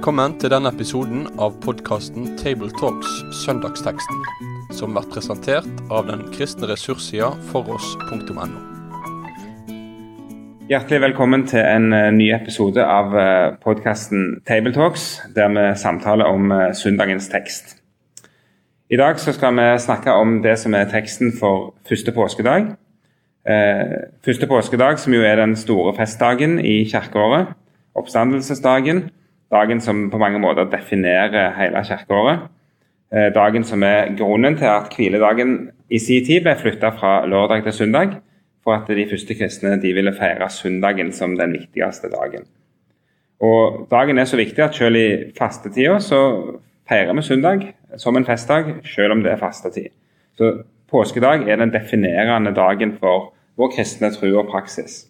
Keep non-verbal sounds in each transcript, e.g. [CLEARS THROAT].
Velkommen til denne episoden av podkasten Tabletalks Søndagsteksten, som blir presentert av den kristne ressurssida foross.no. Hjertelig velkommen til en eh, ny episode av podkasten Tabletalks, der vi samtaler om eh, søndagens tekst. I dag skal vi snakke om det som er teksten for første påskedag. Eh, første påskedag, som jo er den store festdagen i kirkeåret. Oppstandelsesdagen dagen som på mange måter definerer hele kirkeåret. Eh, dagen som er grunnen til at hviledagen i sin tid ble flytta fra lørdag til søndag, for at de første kristne de ville feire søndagen som den viktigste dagen. Og Dagen er så viktig at selv i fastetida så feirer vi søndag som en festdag, selv om det er fastetid. Så påskedag er den definerende dagen for vår kristne tro og praksis.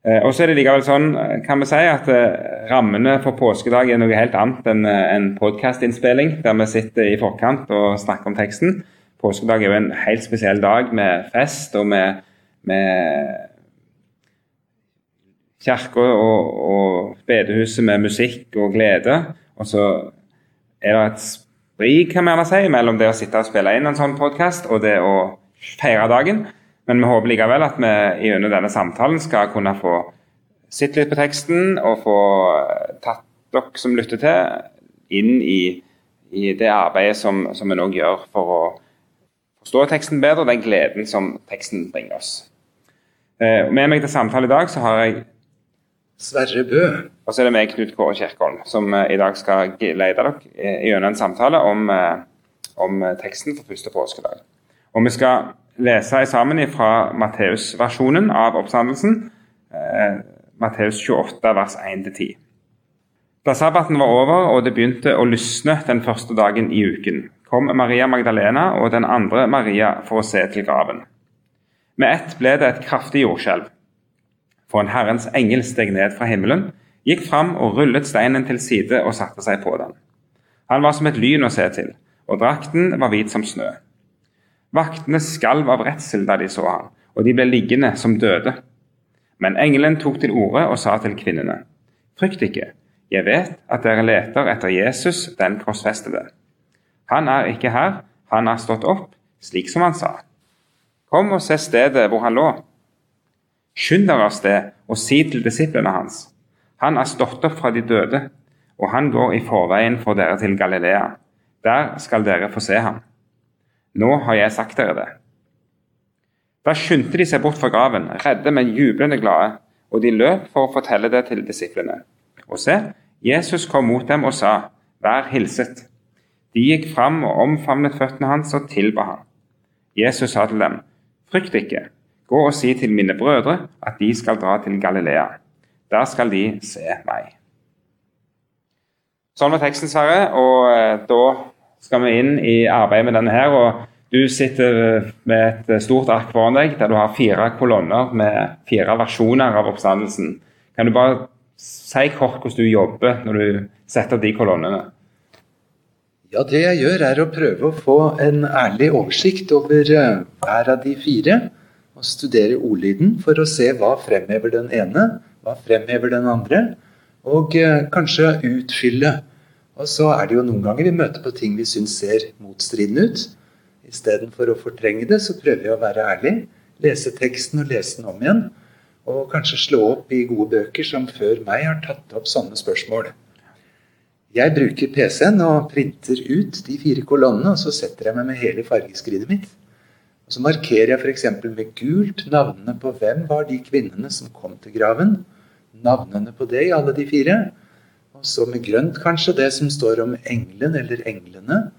Eh, og så er det likevel sånn, eh, kan vi si, at eh, rammene for påskedag er noe helt annet enn en podkastinnspilling der vi sitter i forkant og snakker om teksten. Påskedag er jo en helt spesiell dag med fest og med, med kirka og, og bedehuset med musikk og glede. Og så er det et sprik kan vi gjerne si, mellom det å sitte og spille inn en sånn podkast og det å feire dagen. Men vi håper likevel at vi gjennom denne samtalen skal kunne få sett litt på teksten og få eh, tatt dere som lytter til, inn i, i det arbeidet som, som vi nå gjør for å forstå teksten bedre, og den gleden som teksten bringer oss. Eh, med meg til samtale i dag så har jeg Sverre Bø. Og så er det meg, Knut Kåre Kjerkholm, som eh, i dag skal lede dere eh, gjennom en samtale om, om teksten for første påskedag. Og vi skal lese sammen fra Matteus-versjonen av oppstandelsen. Eh, Matteus 28, vers 1-10. Da sabbaten var over og det begynte å lysne den første dagen i uken, kom Maria Magdalena og den andre Maria for å se til graven. Med ett ble det et kraftig jordskjelv. For en Herrens engel steg ned fra himmelen, gikk fram og rullet steinen til side og satte seg på den. Han var som et lyn å se til, og drakten var hvit som snø. Vaktene skalv av redsel da de så ham, og de ble liggende som døde. Men engelen tok til orde og sa til kvinnene.: Frykt ikke, jeg vet at dere leter etter Jesus, den korsfestede. Han er ikke her, han har stått opp, slik som han sa. Kom og se stedet hvor han lå. Skynd dere av sted og si til disiplene hans. Han er stått opp fra de døde, og han går i forveien for dere til Galilea. Der skal dere få se ham. Nå har jeg sagt dere det. Da skyndte de seg bort fra graven, redde, men jublende glade, og de løp for å fortelle det til disiplene. Og se, Jesus kom mot dem og sa, Vær hilset. De gikk fram og omfavnet føttene hans og tilba ham. Jesus sa til dem, Frykt ikke, gå og si til mine brødre at de skal dra til Galilea. Der skal de se meg. Sånn var teksten, Sverre, og eh, da skal vi inn i arbeidet med denne her. og Du sitter med et stort ark foran deg der du har fire kolonner med fire versjoner av oppstandelsen. Kan du bare si kort hvordan du jobber når du setter de kolonnene? Ja, Det jeg gjør, er å prøve å få en ærlig oversikt over eh, hver av de fire. Og studere ordlyden for å se hva fremhever den ene, hva fremhever den andre. Og eh, kanskje utfylle og så er det jo noen ganger vi møter på ting vi syns ser motstridende ut. Istedenfor å fortrenge det, så prøver vi å være ærlig. Lese teksten og lese den om igjen. Og kanskje slå opp i gode bøker som før meg har tatt opp sånne spørsmål. Jeg bruker PC-en og printer ut de fire kolonnene, og så setter jeg meg med hele fargeskrinet mitt. Og Så markerer jeg f.eks. med gult navnene på hvem var de kvinnene som kom til graven. Navnene på det i alle de fire. Og så med grønt kanskje det som står om engelen eller englene,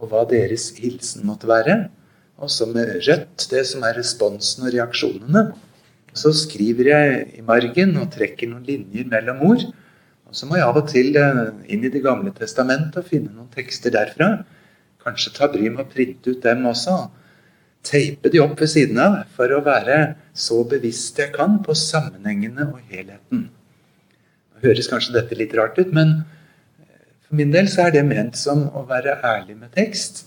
og hva deres hilsen måtte være. Og så med rødt det som er responsen og reaksjonene. Så skriver jeg i margen og trekker noen linjer mellom ord. Og så må jeg av og til eh, inn i Det gamle testamentet og finne noen tekster derfra. Kanskje ta bry med å printe ut dem også. Teipe de opp ved siden av for å være så bevisst jeg kan på sammenhengene og helheten høres kanskje dette litt rart ut, men for min del så er det ment som å være ærlig med tekst.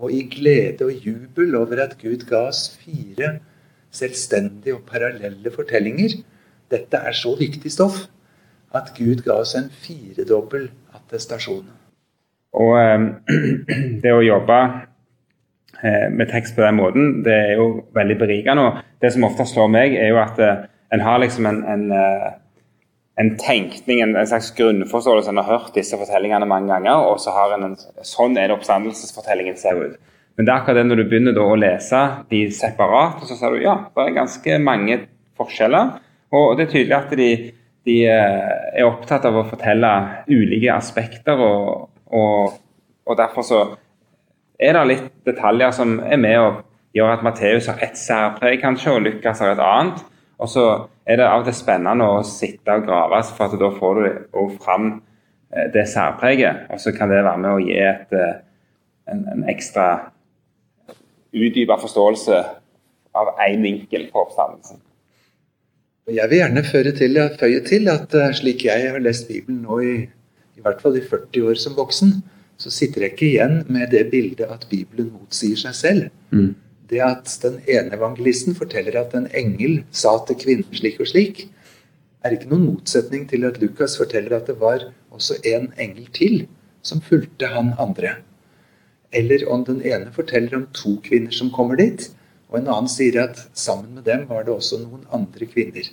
Og i glede og jubel over at Gud ga oss fire selvstendige og parallelle fortellinger. Dette er så viktig stoff at Gud ga oss en firedobbel attestasjon. Og eh, [CLEARS THROAT] det å jobbe eh, med tekst på den måten, det er jo veldig berikende. Og det som ofte slår meg, er jo at eh, en har liksom en, en, en tenkning, en, en, slags grunnforståelse. En har hørt disse fortellingene mange ganger, og så har en en sånn er det oppstandelsesfortellingen ser ut. Men det er akkurat det når du begynner å lese de separat, så ser du ja, det er ganske mange forskjeller. Og det er tydelig at de, de eh, er opptatt av å fortelle ulike aspekter, og, og, og, derfor så er det litt detaljer som er med og gjør at Matteus har ett særpreg, kanskje, og Lukas har et annet. Og så er det av og til spennende å sitte og grave, for at da får du òg fram eh, det særpreget. Og så kan det være med å gi et, eh, en, en ekstra utdypa forståelse av én vinkel på oppstandelsen. Jeg vil gjerne føre til, føye til at eh, slik jeg har lest Bibelen nå i, i hvert fall i 40 år som voksen, så sitter jeg ikke igjen med det bildet at Bibelen motsier seg selv. Mm. Det at den ene evangelisten forteller at en engel sa til kvinnen slik og slik, er ikke noen motsetning til at Lukas forteller at det var også en engel til som fulgte han andre. Eller om den ene forteller om to kvinner som kommer dit, og en annen sier at sammen med dem var det også noen andre kvinner.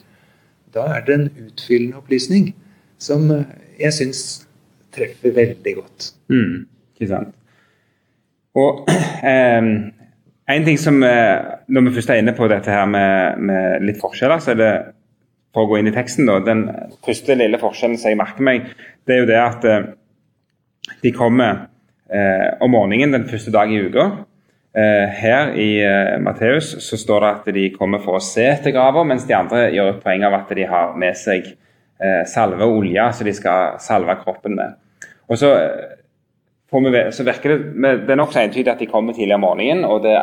Da er det en utfyllende opplysning som jeg syns treffer veldig godt. Mm, ikke sant. Og [CLEARS THROAT] eh, en ting som eh, Når vi først er inne på dette her med, med, litt forskjeller, så er det for å gå inn i teksten da, Den første lille forskjellen som jeg merker meg, det er jo det at eh, de kommer eh, om morgenen den første dagen i uka. Eh, her i eh, Matteus så står det at de kommer for å se etter grava, mens de andre gjør et poeng av at de har med seg eh, salve og olje så de skal salve kroppen med. Og så, vi, så virker det, det er nokså entydig at de kommer tidlig om morgenen, og det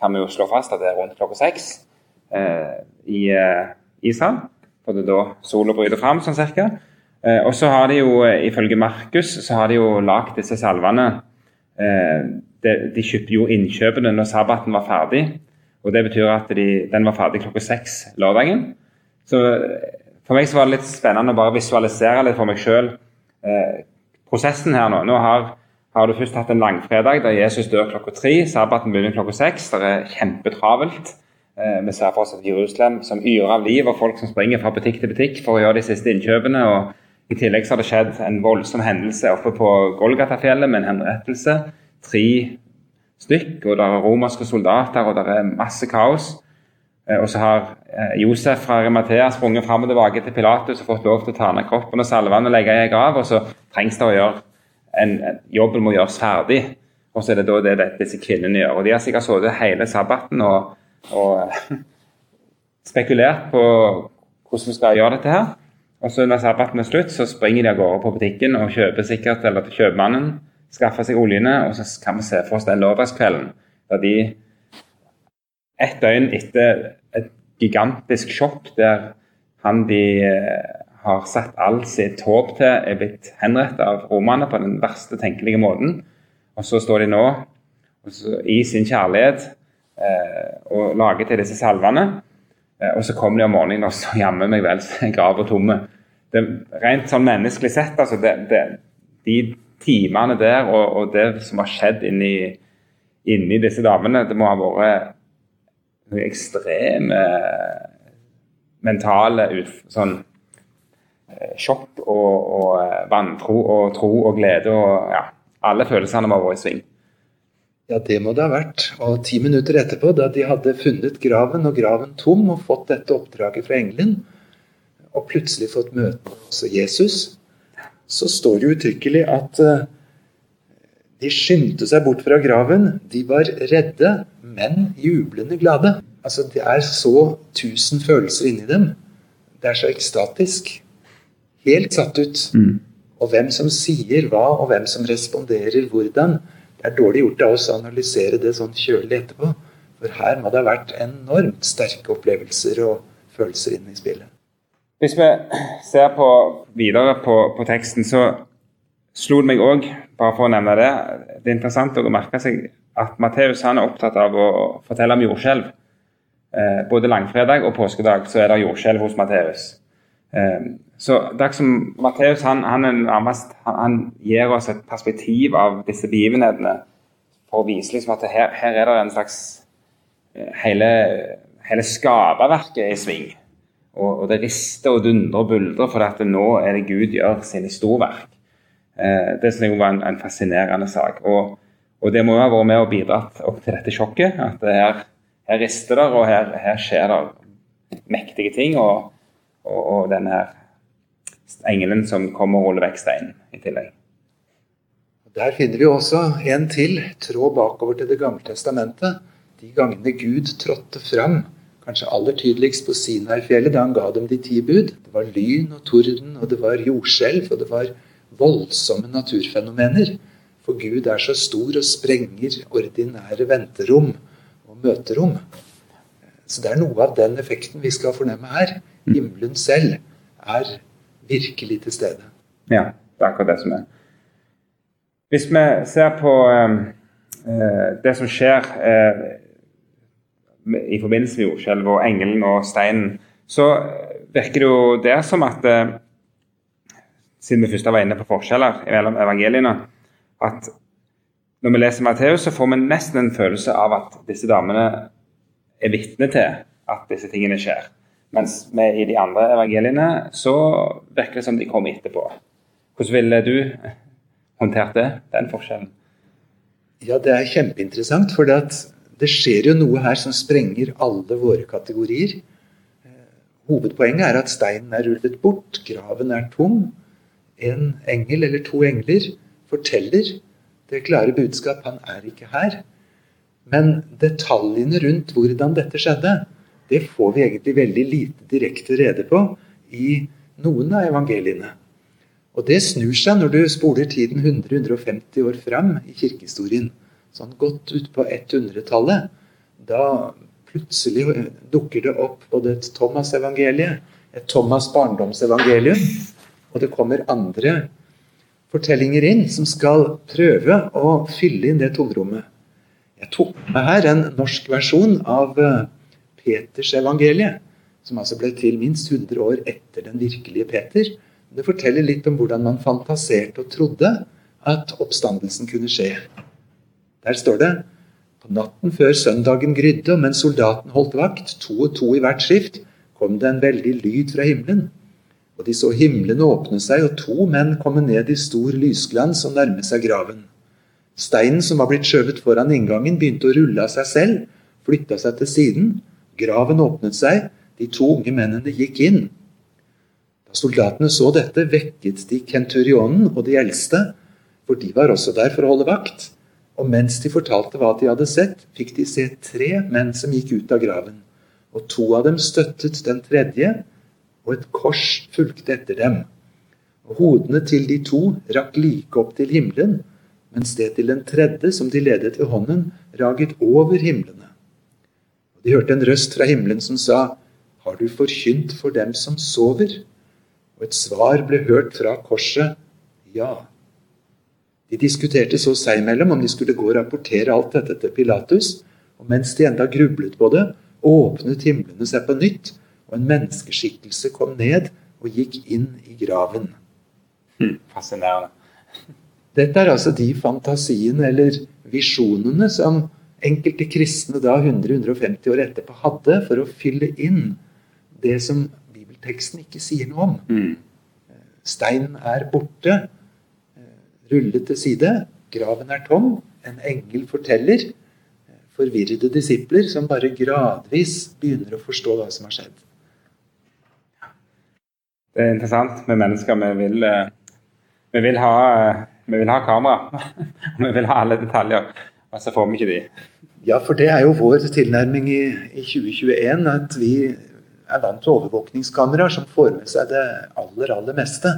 kan vi jo slå fast at det er rundt klokka seks eh, i eh, Israel. For det er da sola bryter fram, sånn cirka. Eh, og så har de jo, ifølge Markus, så har de jo lagd disse salvene de, de kjøpte jo innkjøpene når sabbaten var ferdig. Og Det betyr at de, den var ferdig klokka seks lørdagen. Så For meg så var det litt spennende å bare visualisere litt for meg sjøl eh, prosessen her nå. Nå har, har, du først hatt en langfredag der Jesus dør klokka tre. Sabbaten begynner klokka seks. Det er kjempetravelt. Eh, vi ser for oss et Jerusalem som yrer av liv, og folk som springer fra butikk til butikk for å gjøre de siste innkjøpene. og I tillegg så har det skjedd en voldsom hendelse oppe på Golgata-fjellet med en henrettelse tre stykk, og det er romerske soldater, og det er masse kaos. Eh, og så har eh, Josef fra Arimathea sprunget fram og tilbake til Pilatus og fått lov til å ta ned kroppen og salve og legge i en grav. Og så trengs det å gjøre en, Jobben må gjøres ferdig. Og så er det da det disse kvinnene gjør. Og de har sikkert sittet hele sabbaten og, og spekulert på hvordan vi skal gjøre dette her. Og så når sabbaten er slutt, så springer de av gårde på butikken og kjøper sikkert, eller til kjøpmannen skaffer seg oljene, og så kan vi se for oss den lørdagskvelden der de ett døgn etter et gigantisk sjokk der han de eh, har satt all sitt håp til, er blitt henrettet av romerne på den verste tenkelige måten. Og så står de nå i sin kjærlighet eh, og lager til disse salvene. Eh, og så kommer de om morgenen, og så jammen meg vel grava tomme. Det, rent sånn menneskelig sett, altså det, det, de timene der og, og, det som har skjedd inni, inni disse damene, det må ha vært ekstreme mentale ut, sånn, sjokk og, og eh, vantro og tro og glede og ja, alle følelsene ha vært i sving. Ja, det må det ha vært. Og ti minutter etterpå, da de hadde funnet graven og graven tom og fått dette oppdraget fra engelen, og plutselig fått møte også Jesus, så står det uttrykkelig at eh, de skyndte seg bort fra graven. De var redde, men jublende glade. Altså, Det er så tusen følelser inni dem. Det er så ekstatisk. Helt satt ut. Mm. Og hvem som sier hva, og hvem som responderer hvordan. Det er dårlig gjort av oss å analysere det sånn kjølig etterpå. For her må det ha vært enormt sterke opplevelser og følelser inne i spillet. Hvis vi ser på, videre på, på, teksten, så slo det meg òg, bare for å nevne det Det er interessant å merke seg at Matteus er opptatt av å fortelle om jordskjelv. Eh, både langfredag og påskedag så er det jordskjelv hos Matteus. Eh, så det som Matteus han, han, nærmest, han, han, gir oss et perspektiv av disse begivenhetene for å vise liksom at her, her er det en slags eh, Hele, hele skaperverket er i sving. Og, og, det rister og dundrer og buldrer, for at nå er det Gud gjør sine storverk. Eh, det synes jeg var en, en fascinerende sak. Og, og, det må jo ha vært med og bidratt opp til dette sjokket. At her, her rister det, og her, her skjer det mektige ting. Og, og, og denne her engelen som kommer og holder vekk steinen i tillegg. Der finner vi også en til tråd bakover til Det gamle testamentet. De gangene Gud trådte fram, kanskje aller tydeligst på Sinai-fjellet da han ga dem de ti bud. Det var lyn og torden, og det var jordskjelv, og det var voldsomme naturfenomener. For Gud er så stor og sprenger ordinære venterom og møterom. Så det er noe av den effekten vi skal fornemme her. Himmelen selv er virkelig til stede. Ja, det er akkurat det som er. Hvis vi ser på eh, det som skjer eh, i forbindelse med jordskjelv og engelen og steinen, så virker det jo der som at eh, Siden vi først var inne på forskjeller mellom evangeliene, at når vi leser Matteus, så får vi nesten en følelse av at disse damene er vitne til at disse tingene skjer. Mens i de andre evangeliene så virker det som de kommer etterpå. Hvordan ville du håndtert det, den forskjellen? Ja, det er kjempeinteressant. For det skjer jo noe her som sprenger alle våre kategorier. Hovedpoenget er at steinen er rullet bort, graven er tom. En engel eller to engler forteller det klare budskap han er ikke her. Men detaljene rundt hvordan dette skjedde, det får vi egentlig veldig lite direkte rede på i noen av evangeliene. Og det snur seg når du spoler tiden 100-150 år fram i kirkehistorien. Sånn godt ut på 100-tallet. Da plutselig dukker det opp både et Thomas-evangelie, et Thomas' barndomsevangelium, og det kommer andre fortellinger inn som skal prøve å fylle inn det tomrommet. Jeg tok med her en norsk versjon av eh, Petersevangeliet, som altså ble til minst 100 år etter den virkelige Peter. Det forteller litt om hvordan man fantaserte og trodde at oppstandelsen kunne skje. Der står det på natten før søndagen grydde, og mens soldaten holdt vakt, to og to i hvert skift, kom det en veldig lyd fra himmelen. Og de så himmelen åpne seg, og to menn komme ned i stor lysglans og nærme seg graven. Steinen som var blitt skjøvet foran inngangen, begynte å rulle av seg selv, flytta seg til siden, Graven åpnet seg, de to unge mennene gikk inn. Da soldatene så dette, vekket de kenturionen og de eldste, for de var også der for å holde vakt. Og mens de fortalte hva de hadde sett, fikk de se tre menn som gikk ut av graven. Og to av dem støttet den tredje, og et kors fulgte etter dem. Og hodene til de to rakk like opp til himmelen, mens det til den tredje, som de ledet ved hånden, raget over himlene. De hørte en røst fra himmelen som sa, Har du forkynt for dem som sover? Og et svar ble hørt fra korset, Ja. De diskuterte så seg imellom om de skulle gå og rapportere alt dette til Pilatus. Og mens de enda grublet på det, åpnet himlene seg på nytt, og en menneskeskikkelse kom ned og gikk inn i graven. Hm, fascinerende. Dette er altså de fantasiene eller visjonene som enkelte kristne da 100-150 år etterpå hadde for å fylle inn det som bibelteksten ikke sier noe om. Mm. Steinen er borte, rullet til side, graven er tom. En engel forteller. Forvirrede disipler som bare gradvis begynner å forstå hva som har skjedd. Det er interessant med mennesker. Vi vil, eh, vi vil, ha, vi vil ha kamera. [LAUGHS] vi vil ha alle detaljer. Og så får vi ikke de. Ja, for det er jo vår tilnærming i, i 2021 at vi er vant til overvåkningskameraer som får med seg det aller, aller meste.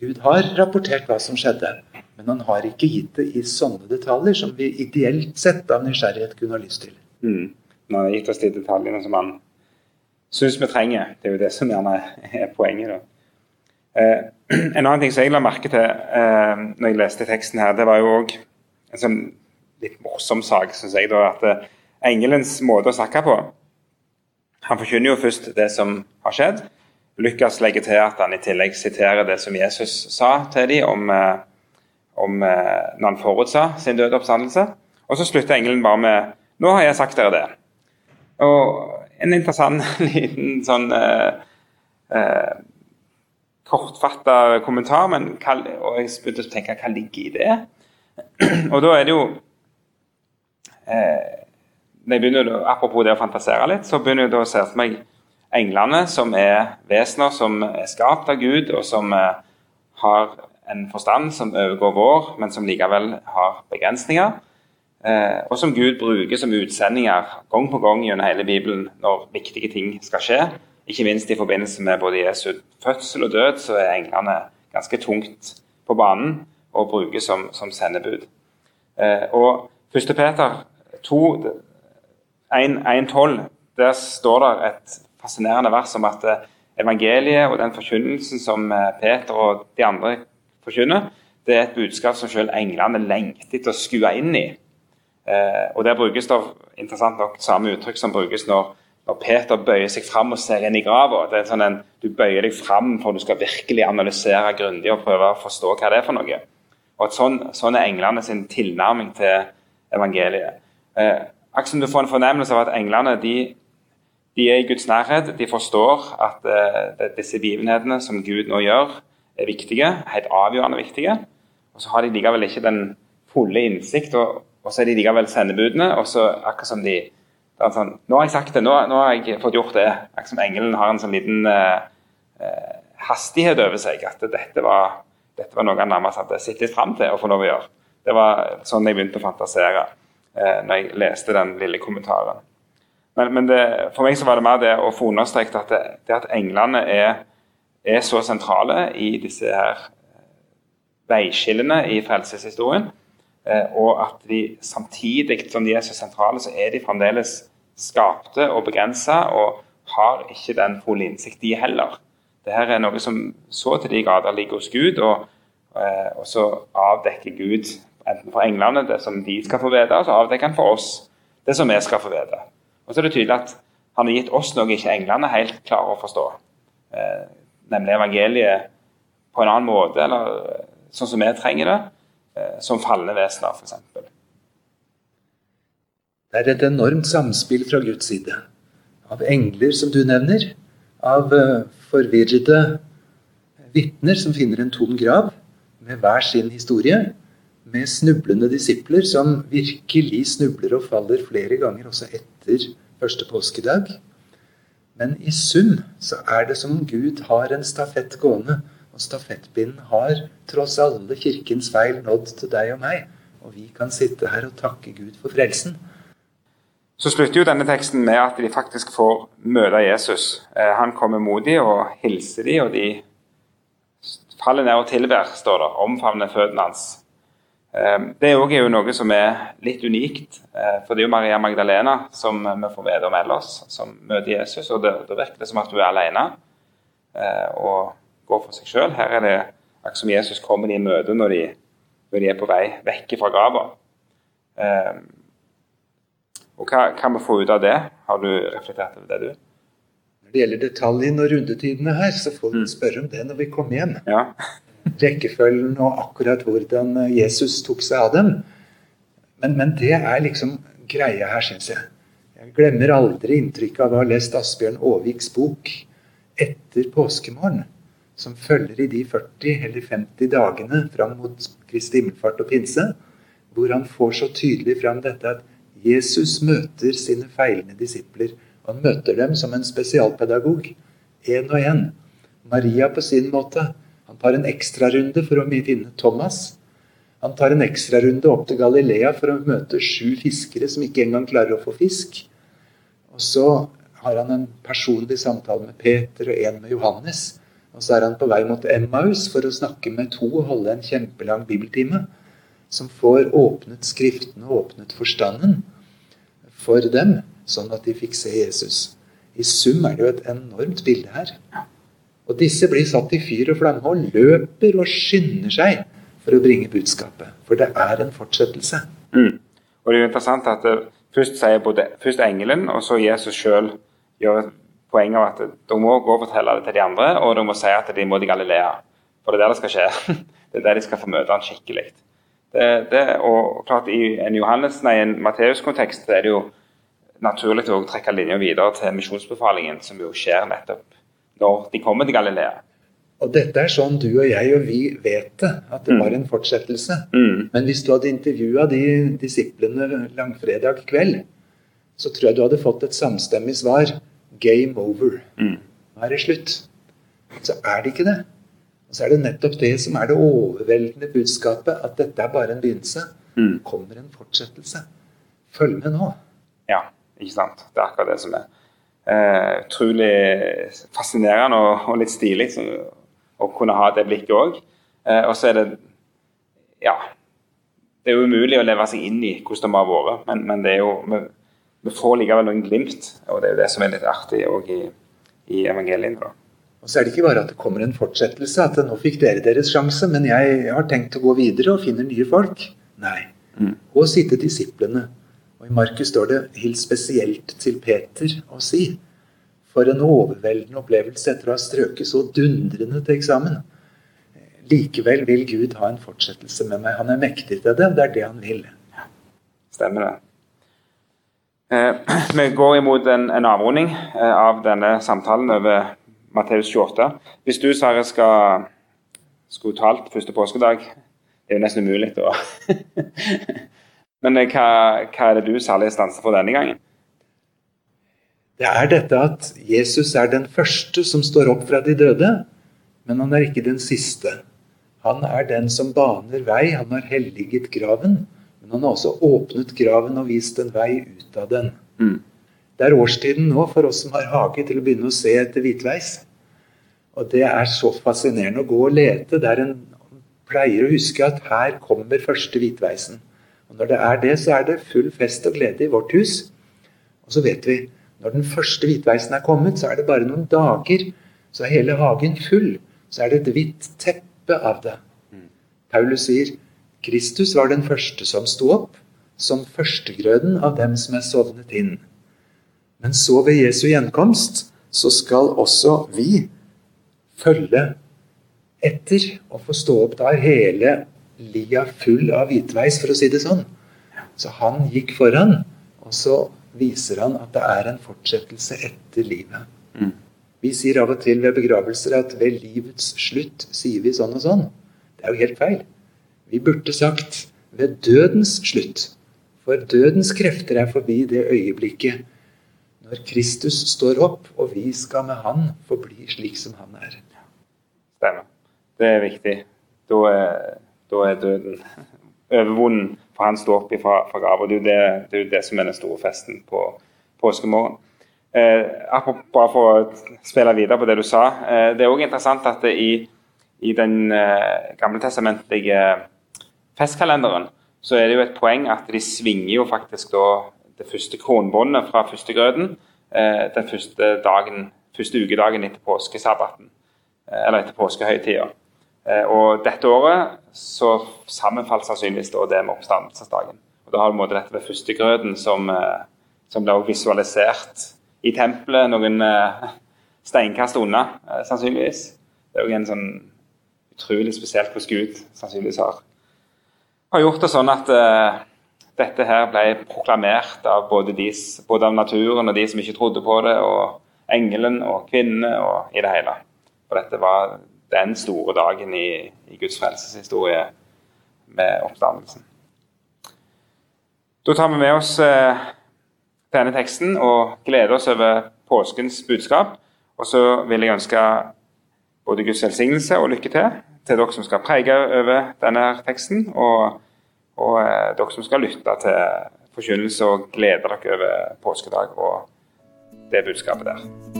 Gud har rapportert hva som skjedde, men han har ikke gitt det i sånne detaljer som vi ideelt sett av nysgjerrighet kunne ha lyst til. Mm. Han har gitt oss de detaljene som han syns vi trenger. Det er jo det som gjerne er poenget. da. Eh, en annen ting som jeg la merke til eh, når jeg leste teksten her, det var jo òg en sånn litt morsom sak, syns jeg. da, At uh, engelens måte å snakke på Han forkynner jo først det som har skjedd. Lukas legger til at han i tillegg siterer det som Jesus sa til dem om, eh, om eh, når han forutsa sin døde oppstandelse. Og så slutter engelen bare med 'Nå har jeg sagt dere det'. Og en interessant [LAUGHS] liten sånn eh, eh, kortfatta kommentar, men hva, og jeg begynte å tenke hva ligger i det? [CLEARS THROAT] og da er det jo eh, begynner, Apropos det å fantasere litt, så begynner jeg da å se for meg englene, som er vesener som er skapt av Gud, og som eh, har en forstand som overgår vår, men som likevel har begrensninger. Eh, og som Gud bruker som utsendinger gang på gang gjennom hele Bibelen når viktige ting skal skje. Ikke minst i forbindelse med både Jesu fødsel og død, så er englene ganske tungt på banen og brukes som, som sendebud. Eh, og 1. Peter 2, 1.12, der står det et fascinerende vers om at eh, evangeliet og den forkynnelsen som eh, Peter og de andre forkynner, det er et budskap som selv englene lengter etter å skue inn i. Eh, og Der brukes det interessant nok samme uttrykk som brukes når, når Peter bøyer seg fram og ser inn i grava. Det er sånn en, du bøyer deg fram for du skal virkelig analysere grundig og prøve å forstå hva det er for noe. Og sånn, sånn er englene sin tilnærming til evangeliet. Eh, Akkurat som du får en fornemmelse av at englene de de er i Guds nærhet. De forstår at eh, disse begivenhetene som Gud nå gjør, er viktige, helt avgjørende viktige. Og så har de likevel ikke den fulle innsikt, og, og så er de likevel sendebudene. og så akkurat som de sånn, Nå har jeg sagt det, nå, nå, har jeg fått gjort det. Akkurat som engelen har en sånn liten uh, uh, hastighet over seg. At dette var, dette var noe han nærmest hadde sett litt fram til å få lov å gjøre. Det var sånn jeg begynte å fantasere uh, når jeg leste den lille kommentaren. Men, men det, for meg så var det mer det å få understreket at, det, det at englene er, er, så sentrale i disse her eh, veiskillene i frelseshistorien, eh, og at de samtidig som de er så sentrale, så er de fremdeles skapte og begrensa, og har ikke den fulle innsikt, de heller. Dette er noe som så til de grader ligger hos Gud, og, eh, og så avdekker Gud enten for englene det som de skal få vite, og så avdekker han for oss det som vi skal få vite. Og så er det tydelig at han har gitt oss noe ikke englene helt klarer å forstå. Eh, nemlig evangeliet på en annen måte, eller sånn som vi trenger det, eh, som falne vesener, f.eks. Det er et enormt samspill fra Guds side. Av engler, som du nevner. Av uh, forvirrede vitner som finner en tom grav med hver sin historie. Med snublende disipler som virkelig snubler og faller flere ganger også etter første påskedag. Men i sum så er det som om Gud har en stafett gående. Og stafettpinnen har tross alle kirkens feil nådd til deg og meg. Og vi kan sitte her og takke Gud for frelsen. Så slutter jo denne teksten med at de faktisk får møte Jesus. Eh, han kommer mot dem og hilser dem, og de faller ned og tilber, står det. Omfavner føttene hans. Ehm, det er jo noe som er litt unikt. Eh, for det er jo Maria Magdalena som vi får vite om ellers, som møter Jesus. og det virker som at hun er alene eh, og går for seg sjøl. Her er det akkurat som Jesus kommer i møte når de, når de er på vei vekk fra grava. Ehm, og hva kan vi få ut av det? Har du reflektert over det, du? Når det gjelder detaljene og rundetidene her, så får vi mm. spørre om det når vi kommer hjem. Ja rekkefølgen og akkurat hvordan Jesus tok seg av dem. Men, men det er liksom greia her, syns jeg. Jeg glemmer aldri inntrykket av å ha lest Asbjørn Aaviks bok etter påskemorgen, som følger i de 40 eller 50 dagene fram mot Kristi himmelfart og pinse, hvor han får så tydelig fram dette at Jesus møter sine feilende disipler. Han møter dem som en spesialpedagog, én og én. Maria på sin måte. Han tar en ekstrarunde for å finne Thomas. Han tar en ekstrarunde opp til Galilea for å møte sju fiskere som ikke engang klarer å få fisk. Og så har han en personlig samtale med Peter og en med Johannes. Og så er han på vei mot Emmaus for å snakke med to og holde en kjempelang bibeltime. Som får åpnet Skriftene og åpnet forstanden for dem, sånn at de fikk se Jesus. I sum er det jo et enormt bilde her. Og disse blir satt i fyr og flamme og løper og skynder seg for å bringe budskapet. For det er en fortsettelse. Mm. Og det er jo interessant at det, først sier både først engelen og så Jesus sjøl gjør et poeng av at de må gå og fortelle det til de andre, og de må si at de må til Galilea. For det er der det skal skje. [LAUGHS] Det er der de skal få møte han skikkelig. Det, det, og klart I en Johannes, nei, en Matteus-kontekst er det jo naturlig å trekke linja videre til misjonsbefalingen, som jo skjer nettopp når de kommer til Galilea. Og dette er sånn du og jeg og vi vet det, at det mm. var en fortsettelse. Mm. Men hvis du hadde intervjua de disiplene langfredag kveld, så tror jeg du hadde fått et samstemmig svar. Game over. Mm. Nå er det slutt. Så er det ikke det. Og så er det nettopp det som er det overveldende budskapet, at dette er bare en begynnelse. Mm. kommer en fortsettelse. Følg med nå. Ja, ikke sant. Det er akkurat det som er uh, utrolig fascinerende og, og litt stilig så, å kunne ha det blikket òg. Eh, og så er det Ja. Det er jo umulig å leve seg inn i hvordan det har vært, men, men det er jo vi, vi, får likevel noen glimt, og det er jo det som er litt artig òg i, i evangeliene. Og så er det ikke bare at det kommer en fortsettelse, at nå fikk dere deres sjanse, men jeg har tenkt å gå videre og finne nye folk. Nei. Mm. Og sitte disiplene. Og i Markus står det 'Hils spesielt til Peter og si'. For en overveldende opplevelse etter å ha strøket så dundrende til eksamen. Likevel vil Gud ha en fortsettelse med meg. Han er mektig til det, og det er det han vil. Stemmer det. Eh, [CLEARS THROAT] vi går imot en, en avrunding eh, av denne samtalen over Matteus 28. Hvis du, Sverre, skal skulle talt første påskedag Det er jo nesten umulig. å [LAUGHS] Men eh, hva, hva, er det du særlig stanser for denne gangen? Det er dette at Jesus er den første som står opp fra de døde, men han er ikke den siste. Han er den som baner vei. Han har helliget graven, men han har også åpnet graven og vist en vei ut av den. Mm. Det er årstiden nå for oss som har hage, til å begynne å se etter hvitveis. Og det er så fascinerende å gå og lete der en pleier å huske at her kommer første hvitveisen. Og når det er det, så er det full fest og glede i vårt hus. Og så vet vi når den første hvitveisen er kommet, så er det bare noen dager, så er hele hagen full. Så er det et hvitt teppe av det. Paulus sier Kristus var den første som sto opp, som førstegrøden av dem som er sovnet inn. Men så ved Jesu gjenkomst så skal også vi følge etter og få stå opp. Da er hele lia full av hvitveis, for å si det sånn. Så han gikk foran, og så viser han at det er en fortsettelse etter livet. Mm. Vi sier av og til ved begravelser at ved livets slutt sier vi sånn og sånn. Det er jo helt feil. Vi burde sagt ved dødens slutt. For dødens krefter er forbi det øyeblikket når Kristus står opp, og vi skal med Han forbli slik som Han er. Stemmer. Det er viktig. Da er, da er døden overvunnen, for han står opp fra, fra grava. Det, det, det er jo det som er den store festen på påskemorgen. Eh, bare for å spille videre på det du sa. Eh, det er òg interessant at i, i den eh, gamletestamentlige festkalenderen så er det jo et poeng at de svinger jo faktisk da det første kronbåndet fra førstegrøten eh, den første, dagen, første ukedagen etter påskesabbaten, eh, eller etter påskehøytida. Eh, og dette året så sammenfalt sannsynligvis det med oppstandelsesdagen. Og Da har du dette ved førstegrøten som, som ble visualisert i tempelet noen steinkast unna, sannsynligvis. Det er jo en sånn utrolig spesielt hvordan Gud sannsynligvis har, har gjort det sånn at dette her ble proklamert av både, de, både, av naturen og de som ikke trodde på det, og engelen og kvinnene og i det hele. For dette var den store dagen i, i Guds frelseshistorie med oppstandelsen. Da tar vi med oss eh, denne teksten og gleder oss over påskens budskap. Og så vil jeg ønske både Guds velsignelse og lykke til til dere som skal prege over denne teksten. og og eh, dere som skal lytte til forkynnelse og glede dere over påskedag og det budskapet der.